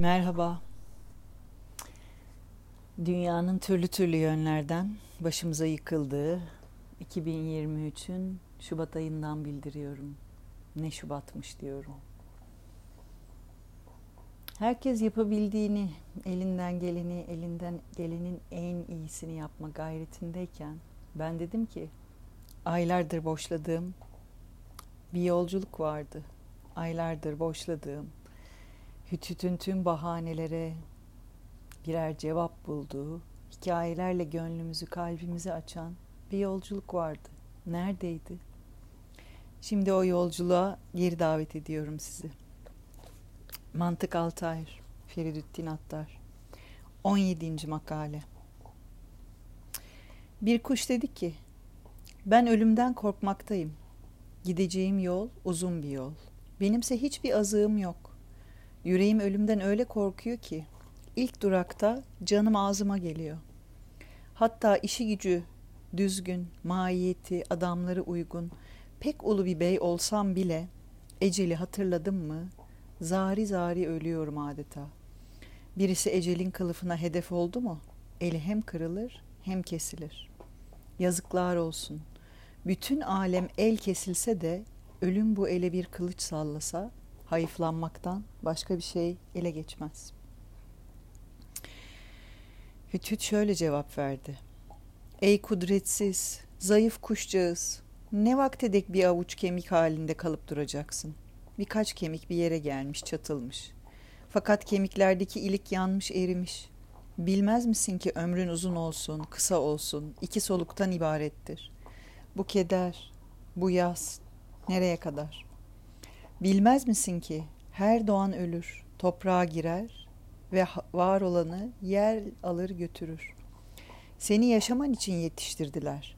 Merhaba. Dünyanın türlü türlü yönlerden başımıza yıkıldığı 2023'ün Şubat ayından bildiriyorum. Ne Şubatmış diyorum. Herkes yapabildiğini, elinden geleni, elinden gelenin en iyisini yapma gayretindeyken ben dedim ki aylardır boşladığım bir yolculuk vardı. Aylardır boşladığım Hütüt'ün tüm bahanelere birer cevap bulduğu, hikayelerle gönlümüzü, kalbimizi açan bir yolculuk vardı. Neredeydi? Şimdi o yolculuğa geri davet ediyorum sizi. Mantık Altayr, Feridüttin Attar. 17. makale. Bir kuş dedi ki, ben ölümden korkmaktayım. Gideceğim yol uzun bir yol. Benimse hiçbir azığım yok. Yüreğim ölümden öyle korkuyor ki ilk durakta canım ağzıma geliyor. Hatta işi gücü düzgün, mahiyeti, adamları uygun, pek ulu bir bey olsam bile eceli hatırladım mı zari zari ölüyorum adeta. Birisi ecelin kılıfına hedef oldu mu eli hem kırılır hem kesilir. Yazıklar olsun. Bütün alem el kesilse de ölüm bu ele bir kılıç sallasa hayıflanmaktan başka bir şey ele geçmez. Hütüt şöyle cevap verdi. Ey kudretsiz, zayıf kuşcağız, ne vakte dek bir avuç kemik halinde kalıp duracaksın. Birkaç kemik bir yere gelmiş, çatılmış. Fakat kemiklerdeki ilik yanmış, erimiş. Bilmez misin ki ömrün uzun olsun, kısa olsun, iki soluktan ibarettir. Bu keder, bu yaz, nereye kadar? Bilmez misin ki her doğan ölür, toprağa girer ve var olanı yer alır götürür. Seni yaşaman için yetiştirdiler.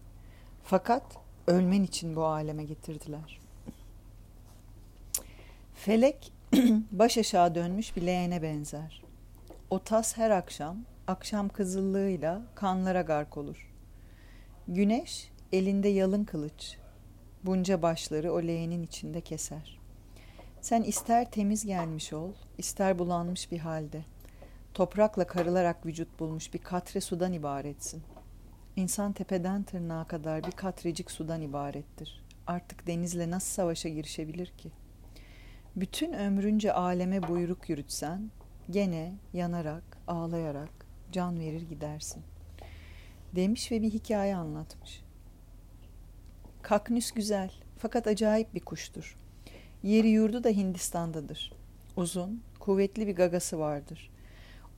Fakat ölmen için bu aleme getirdiler. Felek baş aşağı dönmüş bir leğene benzer. O tas her akşam, akşam kızıllığıyla kanlara gark olur. Güneş elinde yalın kılıç, bunca başları o leğenin içinde keser. Sen ister temiz gelmiş ol, ister bulanmış bir halde. Toprakla karılarak vücut bulmuş bir katre sudan ibaretsin. İnsan tepeden tırnağa kadar bir katrecik sudan ibarettir. Artık denizle nasıl savaşa girişebilir ki? Bütün ömrünce aleme buyruk yürütsen, gene yanarak, ağlayarak can verir gidersin. Demiş ve bir hikaye anlatmış. Kaknüs güzel fakat acayip bir kuştur. Yeri yurdu da Hindistan'dadır. Uzun, kuvvetli bir gagası vardır.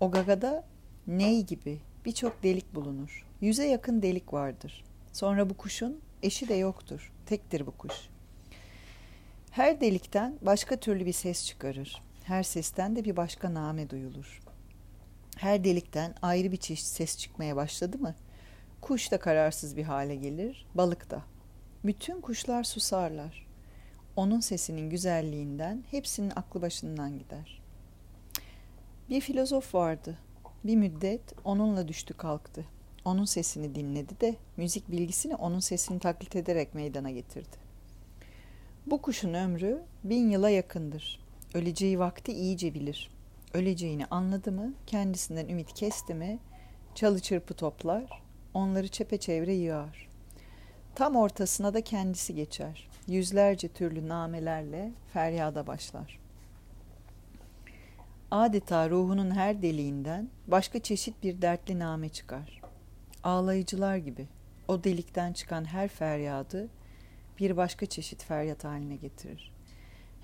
O gagada ney gibi birçok delik bulunur. Yüze yakın delik vardır. Sonra bu kuşun eşi de yoktur. Tektir bu kuş. Her delikten başka türlü bir ses çıkarır. Her sesten de bir başka name duyulur. Her delikten ayrı bir çeşit ses çıkmaya başladı mı, kuş da kararsız bir hale gelir, balık da. Bütün kuşlar susarlar onun sesinin güzelliğinden hepsinin aklı başından gider. Bir filozof vardı. Bir müddet onunla düştü kalktı. Onun sesini dinledi de müzik bilgisini onun sesini taklit ederek meydana getirdi. Bu kuşun ömrü bin yıla yakındır. Öleceği vakti iyice bilir. Öleceğini anladı mı, kendisinden ümit kesti mi, çalı çırpı toplar, onları çepeçevre yığar. Tam ortasına da kendisi geçer yüzlerce türlü namelerle feryada başlar. Adeta ruhunun her deliğinden başka çeşit bir dertli name çıkar. Ağlayıcılar gibi o delikten çıkan her feryadı bir başka çeşit feryat haline getirir.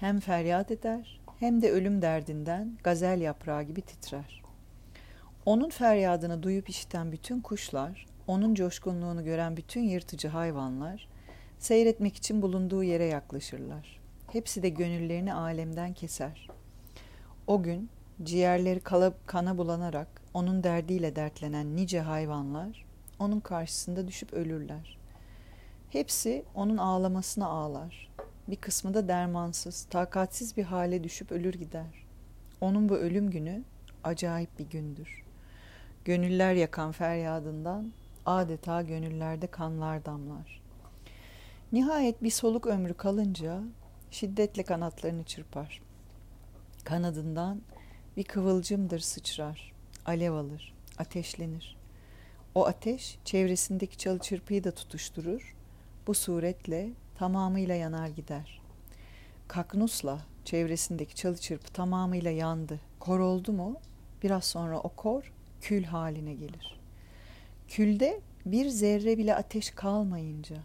Hem feryat eder hem de ölüm derdinden gazel yaprağı gibi titrer. Onun feryadını duyup işiten bütün kuşlar, onun coşkunluğunu gören bütün yırtıcı hayvanlar Seyretmek için bulunduğu yere yaklaşırlar. Hepsi de gönüllerini alemden keser. O gün ciğerleri kana bulanarak onun derdiyle dertlenen nice hayvanlar onun karşısında düşüp ölürler. Hepsi onun ağlamasına ağlar. Bir kısmı da dermansız, takatsiz bir hale düşüp ölür gider. Onun bu ölüm günü acayip bir gündür. Gönüller yakan feryadından adeta gönüllerde kanlar damlar. Nihayet bir soluk ömrü kalınca şiddetle kanatlarını çırpar. Kanadından bir kıvılcımdır sıçrar, alev alır, ateşlenir. O ateş çevresindeki çalı çırpıyı da tutuşturur. Bu suretle tamamıyla yanar gider. Kaknusla çevresindeki çalı çırpı tamamıyla yandı. Kor oldu mu biraz sonra o kor kül haline gelir. Külde bir zerre bile ateş kalmayınca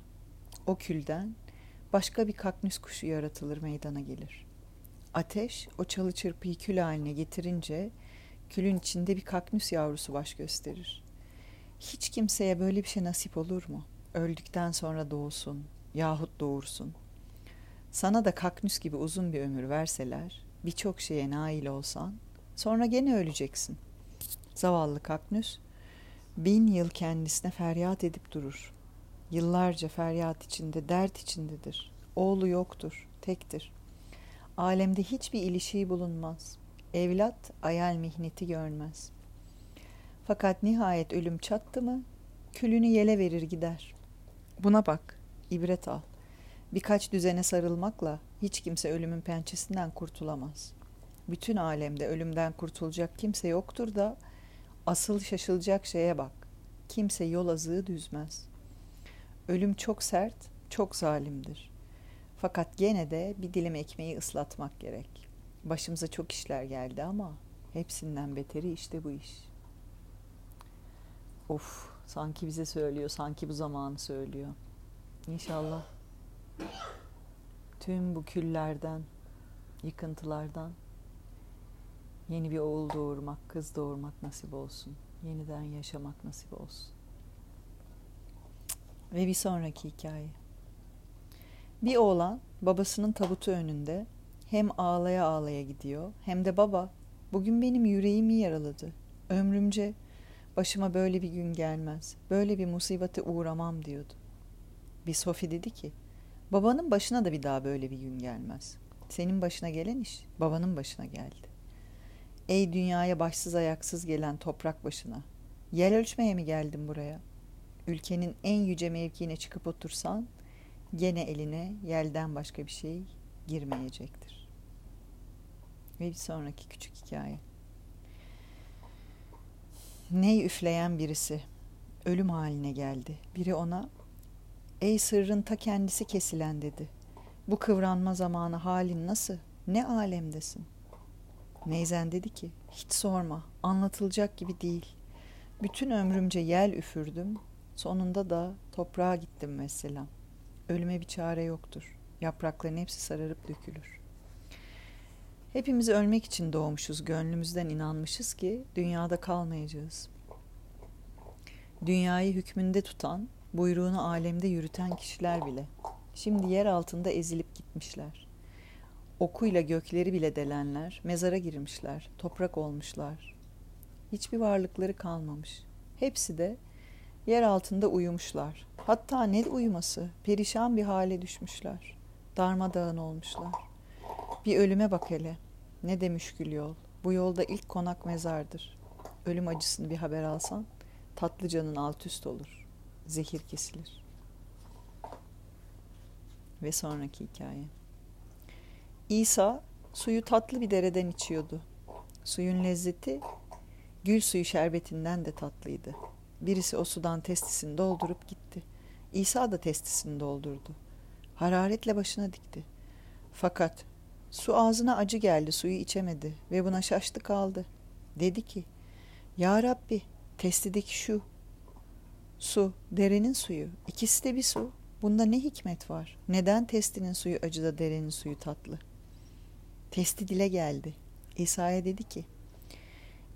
o külden başka bir kaknüs kuşu yaratılır meydana gelir. Ateş o çalı çırpıyı kül haline getirince külün içinde bir kaknüs yavrusu baş gösterir. Hiç kimseye böyle bir şey nasip olur mu? Öldükten sonra doğsun yahut doğursun. Sana da kaknüs gibi uzun bir ömür verseler, birçok şeye nail olsan, sonra gene öleceksin. Zavallı kaknüs, bin yıl kendisine feryat edip durur. Yıllarca feryat içinde, dert içindedir. Oğlu yoktur, tektir. Alemde hiçbir ilişiği bulunmaz. Evlat ayal mihneti görmez. Fakat nihayet ölüm çattı mı, külünü yele verir gider. Buna bak, ibret al. Birkaç düzene sarılmakla hiç kimse ölümün pençesinden kurtulamaz. Bütün alemde ölümden kurtulacak kimse yoktur da asıl şaşılacak şeye bak. Kimse yol azığı düzmez. Ölüm çok sert, çok zalimdir. Fakat gene de bir dilim ekmeği ıslatmak gerek. Başımıza çok işler geldi ama hepsinden beteri işte bu iş. Of, sanki bize söylüyor, sanki bu zamanı söylüyor. İnşallah tüm bu küllerden, yıkıntılardan yeni bir oğul doğurmak, kız doğurmak nasip olsun. Yeniden yaşamak nasip olsun. Ve bir sonraki hikaye. Bir oğlan babasının tabutu önünde hem ağlaya ağlaya gidiyor hem de baba bugün benim yüreğimi yaraladı. Ömrümce başıma böyle bir gün gelmez. Böyle bir musibete uğramam diyordu. Bir Sofi dedi ki babanın başına da bir daha böyle bir gün gelmez. Senin başına gelen iş babanın başına geldi. Ey dünyaya başsız ayaksız gelen toprak başına. Yel ölçmeye mi geldin buraya? Ülkenin en yüce mevkiine çıkıp otursan gene eline yelden başka bir şey girmeyecektir. Ve bir sonraki küçük hikaye. Ney üfleyen birisi ölüm haline geldi. Biri ona ey sırrın ta kendisi kesilen dedi. Bu kıvranma zamanı halin nasıl? Ne alemdesin? Neyzen dedi ki hiç sorma anlatılacak gibi değil. Bütün ömrümce yel üfürdüm. Sonunda da toprağa gittim mesela. Ölüme bir çare yoktur. Yaprakların hepsi sararıp dökülür. Hepimiz ölmek için doğmuşuz, gönlümüzden inanmışız ki dünyada kalmayacağız. Dünyayı hükmünde tutan, buyruğunu alemde yürüten kişiler bile şimdi yer altında ezilip gitmişler. Okuyla gökleri bile delenler mezara girmişler, toprak olmuşlar. Hiçbir varlıkları kalmamış. Hepsi de yer altında uyumuşlar. Hatta ne uyuması, perişan bir hale düşmüşler. Darmadağın olmuşlar. Bir ölüme bak hele. Ne de müşkül yol. Bu yolda ilk konak mezardır. Ölüm acısını bir haber alsan, tatlı canın alt üst olur. Zehir kesilir. Ve sonraki hikaye. İsa suyu tatlı bir dereden içiyordu. Suyun lezzeti gül suyu şerbetinden de tatlıydı. Birisi o sudan testisini doldurup gitti. İsa da testisini doldurdu. Hararetle başına dikti. Fakat su ağzına acı geldi, suyu içemedi ve buna şaştı kaldı. Dedi ki, Ya Rabbi, testideki şu. Su, derenin suyu. İkisi de bir su. Bunda ne hikmet var? Neden testinin suyu acı da derenin suyu tatlı?'' Testi dile geldi. İsa'ya dedi ki,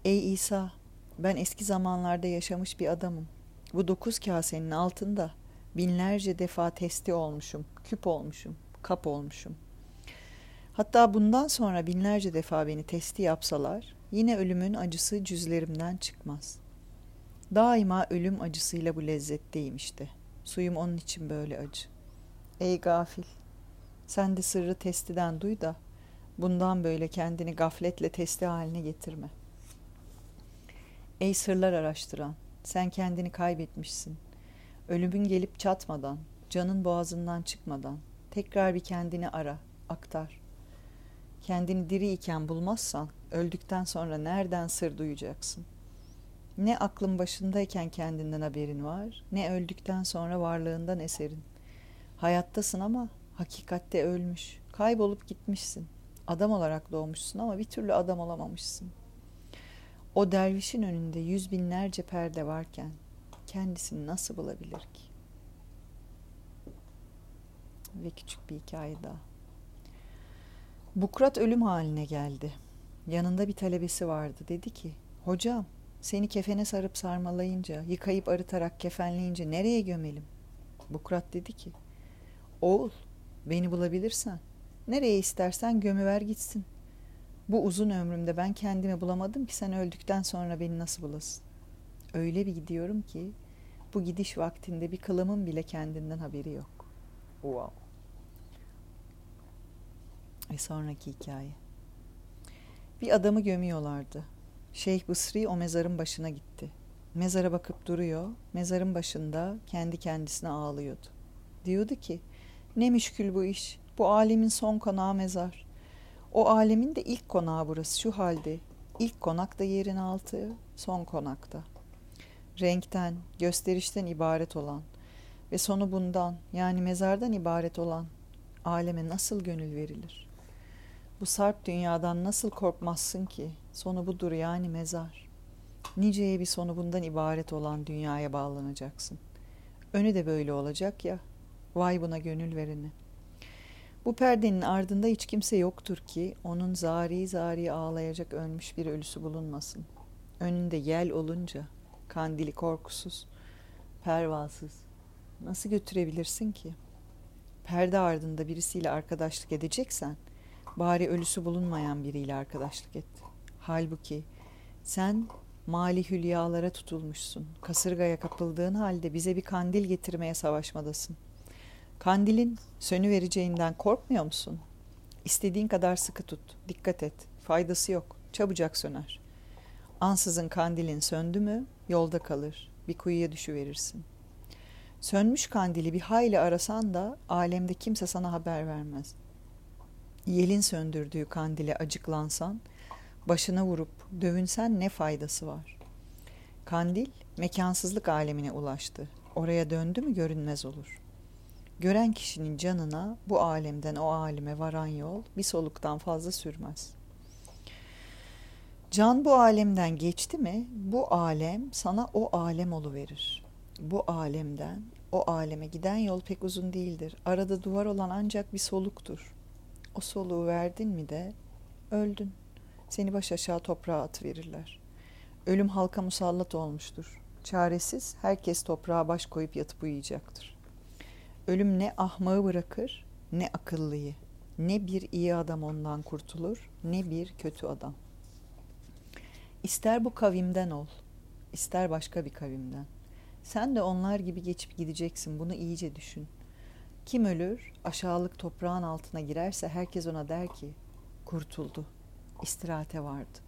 Ey İsa, ben eski zamanlarda yaşamış bir adamım. Bu dokuz kasenin altında binlerce defa testi olmuşum, küp olmuşum, kap olmuşum. Hatta bundan sonra binlerce defa beni testi yapsalar, yine ölümün acısı cüzlerimden çıkmaz. Daima ölüm acısıyla bu lezzetteyim işte. Suyum onun için böyle acı. Ey gafil, sen de sırrı testiden duy da Bundan böyle kendini gafletle testi haline getirme. Ey sırlar araştıran, sen kendini kaybetmişsin. Ölümün gelip çatmadan, canın boğazından çıkmadan tekrar bir kendini ara, aktar. Kendini diri iken bulmazsan Öldükten sonra nereden sır duyacaksın? Ne aklın başındayken kendinden haberin var, ne öldükten sonra varlığından eserin. Hayattasın ama hakikatte ölmüş, kaybolup gitmişsin. Adam olarak doğmuşsun ama bir türlü adam olamamışsın. O dervişin önünde yüz binlerce perde varken kendisini nasıl bulabilir ki? Ve küçük bir hikaye daha. Bukrat ölüm haline geldi. Yanında bir talebesi vardı. Dedi ki, hocam seni kefene sarıp sarmalayınca, yıkayıp arıtarak kefenleyince nereye gömelim? Bukrat dedi ki, oğul beni bulabilirsen nereye istersen gömüver gitsin. Bu uzun ömrümde ben kendimi bulamadım ki sen öldükten sonra beni nasıl bulasın? Öyle bir gidiyorum ki bu gidiş vaktinde bir kılımın bile kendinden haberi yok. Wow. Ve sonraki hikaye. Bir adamı gömüyorlardı. Şeyh Bısri o mezarın başına gitti. Mezara bakıp duruyor. Mezarın başında kendi kendisine ağlıyordu. Diyordu ki ne müşkül bu iş. Bu alemin son konağı mezar. O alemin de ilk konağı burası şu halde. İlk konak da yerin altı, son konakta. Renkten, gösterişten ibaret olan ve sonu bundan yani mezardan ibaret olan aleme nasıl gönül verilir? Bu sarp dünyadan nasıl korkmazsın ki? Sonu budur yani mezar. Niceye bir sonu bundan ibaret olan dünyaya bağlanacaksın. Önü de böyle olacak ya. Vay buna gönül vereni. Bu perdenin ardında hiç kimse yoktur ki onun zari zari ağlayacak ölmüş bir ölüsü bulunmasın. Önünde yel olunca kandili korkusuz, pervasız nasıl götürebilirsin ki? Perde ardında birisiyle arkadaşlık edeceksen bari ölüsü bulunmayan biriyle arkadaşlık et. Halbuki sen mali hülyalara tutulmuşsun. Kasırgaya kapıldığın halde bize bir kandil getirmeye savaşmadasın. Kandilin sönü vereceğinden korkmuyor musun? İstediğin kadar sıkı tut. Dikkat et. Faydası yok. Çabucak söner. Ansızın kandilin söndü mü yolda kalır. Bir kuyuya düşüverirsin. Sönmüş kandili bir hayli arasan da alemde kimse sana haber vermez. Yelin söndürdüğü kandile acıklansan, başına vurup dövünsen ne faydası var? Kandil mekansızlık alemine ulaştı. Oraya döndü mü görünmez olur.'' Gören kişinin canına bu alemden o aleme varan yol bir soluktan fazla sürmez. Can bu alemden geçti mi bu alem sana o alem verir. Bu alemden o aleme giden yol pek uzun değildir. Arada duvar olan ancak bir soluktur. O soluğu verdin mi de öldün. Seni baş aşağı toprağa atıverirler. Ölüm halka musallat olmuştur. Çaresiz herkes toprağa baş koyup yatıp uyuyacaktır. Ölüm ne ahmağı bırakır ne akıllıyı. Ne bir iyi adam ondan kurtulur ne bir kötü adam. İster bu kavimden ol, ister başka bir kavimden. Sen de onlar gibi geçip gideceksin. Bunu iyice düşün. Kim ölür, aşağılık toprağın altına girerse herkes ona der ki, kurtuldu, istirahate vardı.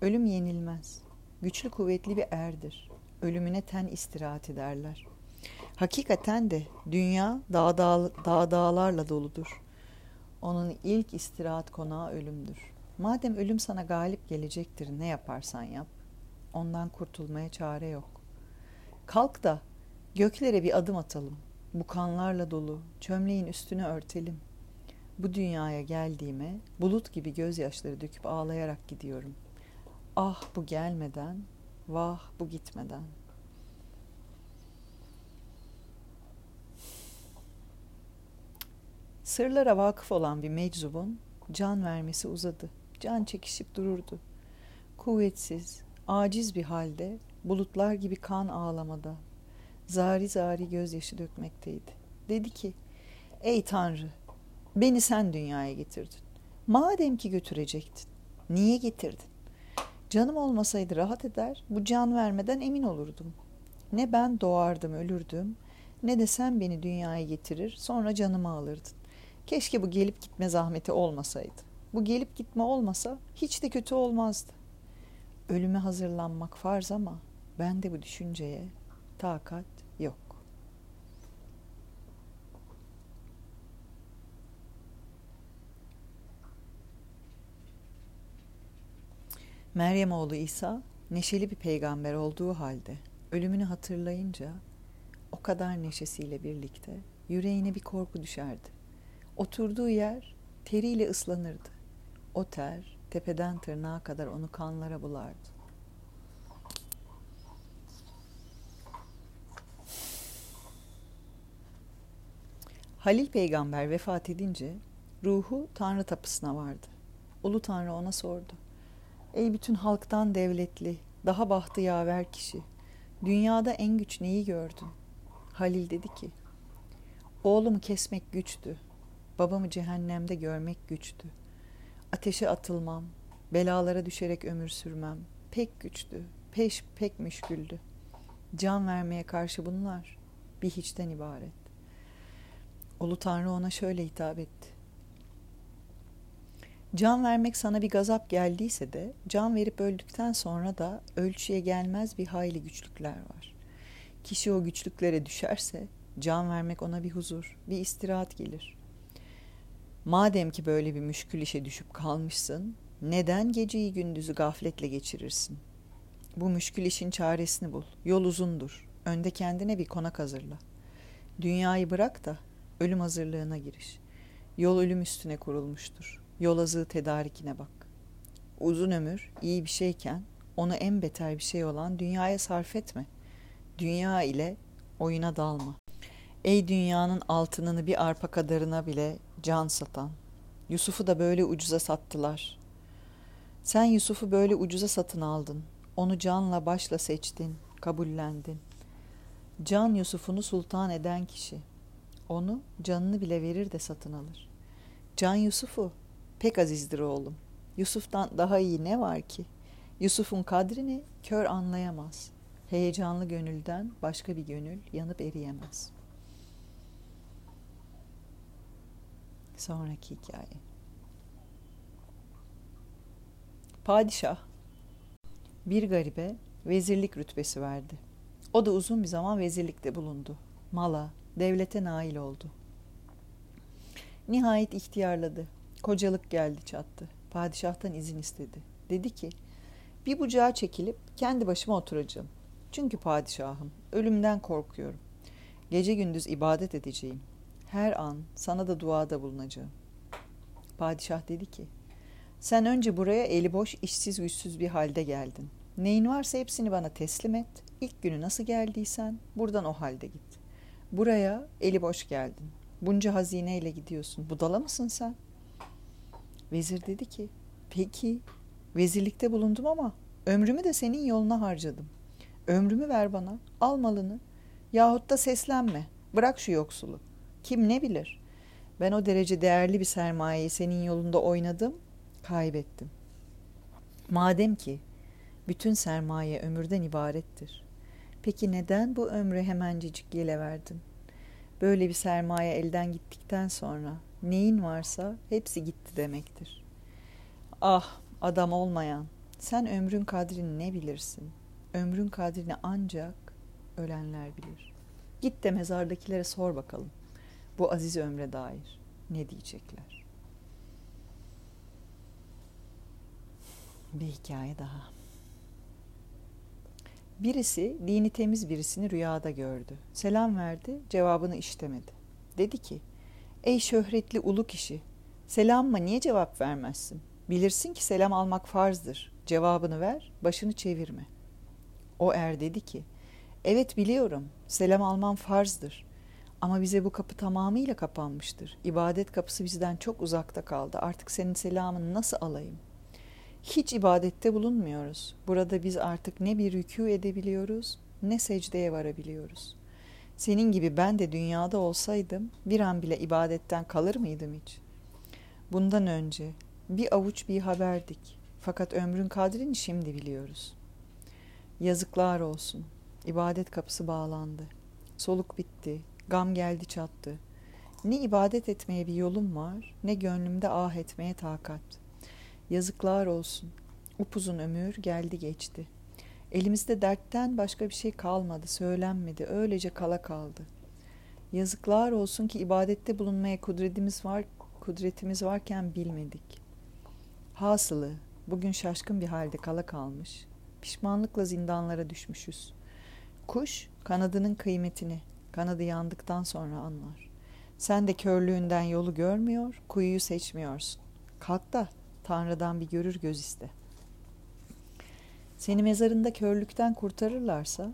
Ölüm yenilmez. Güçlü kuvvetli bir erdir. Ölümüne ten istirahat ederler.'' Hakikaten de dünya dağ, dağ, dağ dağlarla doludur. Onun ilk istirahat konağı ölümdür. Madem ölüm sana galip gelecektir ne yaparsan yap. Ondan kurtulmaya çare yok. Kalk da göklere bir adım atalım. Bu kanlarla dolu çömleğin üstünü örtelim. Bu dünyaya geldiğime bulut gibi gözyaşları döküp ağlayarak gidiyorum. Ah bu gelmeden, vah bu gitmeden.'' Sırlara vakıf olan bir meczubun can vermesi uzadı. Can çekişip dururdu. Kuvvetsiz, aciz bir halde bulutlar gibi kan ağlamada, zari zari gözyaşı dökmekteydi. Dedi ki, ey Tanrı, beni sen dünyaya getirdin. Madem ki götürecektin, niye getirdin? Canım olmasaydı rahat eder, bu can vermeden emin olurdum. Ne ben doğardım, ölürdüm, ne de sen beni dünyaya getirir, sonra canımı alırdın. Keşke bu gelip gitme zahmeti olmasaydı. Bu gelip gitme olmasa hiç de kötü olmazdı. Ölüme hazırlanmak farz ama ben de bu düşünceye takat yok. Meryem oğlu İsa neşeli bir peygamber olduğu halde ölümünü hatırlayınca o kadar neşesiyle birlikte yüreğine bir korku düşerdi. Oturduğu yer teriyle ıslanırdı. O ter tepeden tırnağa kadar onu kanlara bulardı. Halil peygamber vefat edince ruhu Tanrı tapısına vardı. Ulu Tanrı ona sordu. Ey bütün halktan devletli, daha bahtı yaver kişi, dünyada en güç neyi gördün? Halil dedi ki, oğlumu kesmek güçtü, babamı cehennemde görmek güçtü. Ateşe atılmam, belalara düşerek ömür sürmem, pek güçtü, peş pek müşküldü. Can vermeye karşı bunlar bir hiçten ibaret. Ulu Tanrı ona şöyle hitap etti. Can vermek sana bir gazap geldiyse de can verip öldükten sonra da ölçüye gelmez bir hayli güçlükler var. Kişi o güçlüklere düşerse can vermek ona bir huzur, bir istirahat gelir. Madem ki böyle bir müşkül işe düşüp kalmışsın, neden geceyi gündüzü gafletle geçirirsin? Bu müşkül işin çaresini bul. Yol uzundur. Önde kendine bir konak hazırla. Dünyayı bırak da ölüm hazırlığına giriş. Yol ölüm üstüne kurulmuştur. Yol azığı tedarikine bak. Uzun ömür iyi bir şeyken onu en beter bir şey olan dünyaya sarf etme. Dünya ile oyuna dalma. Ey dünyanın altınını bir arpa kadarına bile can satan. Yusuf'u da böyle ucuza sattılar. Sen Yusuf'u böyle ucuza satın aldın. Onu canla başla seçtin, kabullendin. Can Yusuf'unu sultan eden kişi. Onu canını bile verir de satın alır. Can Yusuf'u pek azizdir oğlum. Yusuf'tan daha iyi ne var ki? Yusuf'un kadrini kör anlayamaz. Heyecanlı gönülden başka bir gönül yanıp eriyemez. Sonraki hikaye. Padişah bir garibe vezirlik rütbesi verdi. O da uzun bir zaman vezirlikte bulundu. Mala, devlete nail oldu. Nihayet ihtiyarladı. Kocalık geldi çattı. Padişahtan izin istedi. Dedi ki, bir bucağa çekilip kendi başıma oturacağım. Çünkü padişahım, ölümden korkuyorum. Gece gündüz ibadet edeceğim. Her an sana da duada bulunacağım. Padişah dedi ki, sen önce buraya eli boş, işsiz, güçsüz bir halde geldin. Neyin varsa hepsini bana teslim et. İlk günü nasıl geldiysen buradan o halde git. Buraya eli boş geldin. Bunca hazineyle gidiyorsun. Budala mısın sen? Vezir dedi ki, peki vezirlikte bulundum ama ömrümü de senin yoluna harcadım. Ömrümü ver bana, al malını. Yahut da seslenme, bırak şu yoksulu. Kim ne bilir? Ben o derece değerli bir sermayeyi senin yolunda oynadım, kaybettim. Madem ki bütün sermaye ömürden ibarettir. Peki neden bu ömrü hemencecik yele verdin? Böyle bir sermaye elden gittikten sonra neyin varsa hepsi gitti demektir. Ah adam olmayan, sen ömrün kadrini ne bilirsin? Ömrün kadrini ancak ölenler bilir. Git de mezardakilere sor bakalım. Bu aziz ömre dair ne diyecekler? Bir hikaye daha. Birisi dini temiz birisini rüyada gördü. Selam verdi, cevabını iştemedi. Dedi ki, ey şöhretli ulu kişi, selamma niye cevap vermezsin? Bilirsin ki selam almak farzdır. Cevabını ver, başını çevirme. O er dedi ki, evet biliyorum, selam almam farzdır. Ama bize bu kapı tamamıyla kapanmıştır. İbadet kapısı bizden çok uzakta kaldı. Artık senin selamını nasıl alayım? Hiç ibadette bulunmuyoruz. Burada biz artık ne bir rükû edebiliyoruz ne secdeye varabiliyoruz. Senin gibi ben de dünyada olsaydım bir an bile ibadetten kalır mıydım hiç? Bundan önce bir avuç bir haberdik. Fakat ömrün kadrini şimdi biliyoruz. Yazıklar olsun. İbadet kapısı bağlandı. Soluk bitti. Gam geldi çattı. Ne ibadet etmeye bir yolum var, ne gönlümde ah etmeye takat.'' Yazıklar olsun. Upuzun ömür geldi geçti. Elimizde dertten başka bir şey kalmadı, söylenmedi, öylece kala kaldı. Yazıklar olsun ki ibadette bulunmaya kudretimiz var, kudretimiz varken bilmedik. Hasılı bugün şaşkın bir halde kala kalmış. Pişmanlıkla zindanlara düşmüşüz. Kuş kanadının kıymetini, kanadı yandıktan sonra anlar. Sen de körlüğünden yolu görmüyor, kuyuyu seçmiyorsun. Kalk da Tanrı'dan bir görür göz iste. Seni mezarında körlükten kurtarırlarsa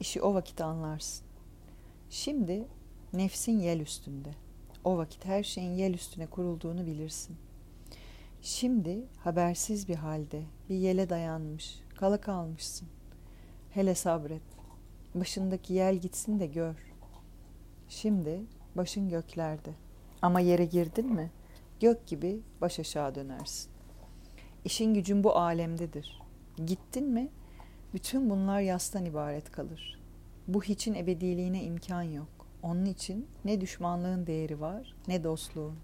işi o vakit anlarsın. Şimdi nefsin yel üstünde. O vakit her şeyin yel üstüne kurulduğunu bilirsin. Şimdi habersiz bir halde bir yele dayanmış, kala kalmışsın. Hele sabret. Başındaki yel gitsin de gör. Şimdi başın göklerde. Ama yere girdin mi gök gibi baş aşağı dönersin. İşin gücün bu alemdedir. Gittin mi bütün bunlar yastan ibaret kalır. Bu hiçin ebediliğine imkan yok. Onun için ne düşmanlığın değeri var ne dostluğun.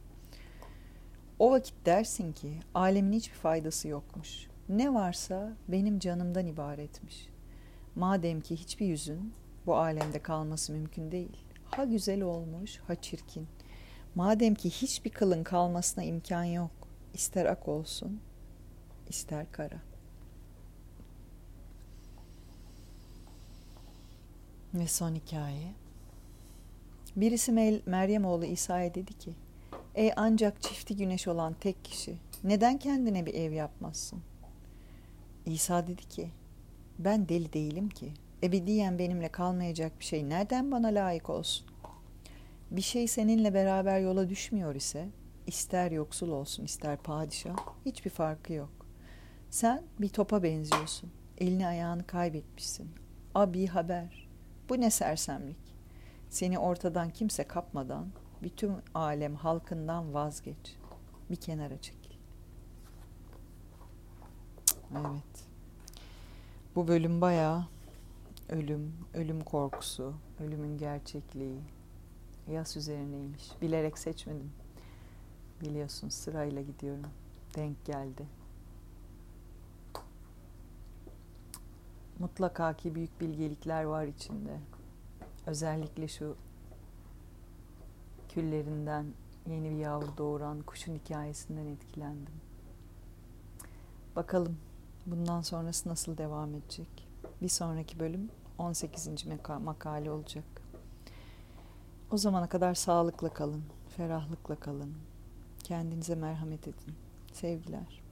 O vakit dersin ki alemin hiçbir faydası yokmuş. Ne varsa benim canımdan ibaretmiş. Madem ki hiçbir yüzün bu alemde kalması mümkün değil. Ha güzel olmuş ha çirkin. Madem ki hiçbir kılın kalmasına imkan yok. İster ak olsun, ister kara. Ve son hikaye. Birisi Meryem oğlu İsa'ya dedi ki, Ey ancak çifti güneş olan tek kişi, neden kendine bir ev yapmazsın? İsa dedi ki, ben deli değilim ki. Ebediyen benimle kalmayacak bir şey nereden bana layık olsun? Bir şey seninle beraber yola düşmüyor ise, ister yoksul olsun ister padişah, hiçbir farkı yok. Sen bir topa benziyorsun. Elini ayağını kaybetmişsin. Abi haber. Bu ne sersemlik. Seni ortadan kimse kapmadan bütün alem halkından vazgeç. Bir kenara çekil. Evet. Bu bölüm bayağı ölüm, ölüm korkusu, ölümün gerçekliği yas üzerineymiş. Bilerek seçmedim. Biliyorsun sırayla gidiyorum. Denk geldi. Mutlaka ki büyük bilgelikler var içinde. Özellikle şu küllerinden yeni bir yavru doğuran kuşun hikayesinden etkilendim. Bakalım bundan sonrası nasıl devam edecek? Bir sonraki bölüm 18. makale olacak. O zamana kadar sağlıkla kalın, ferahlıkla kalın. Kendinize merhamet edin. Sevgiler.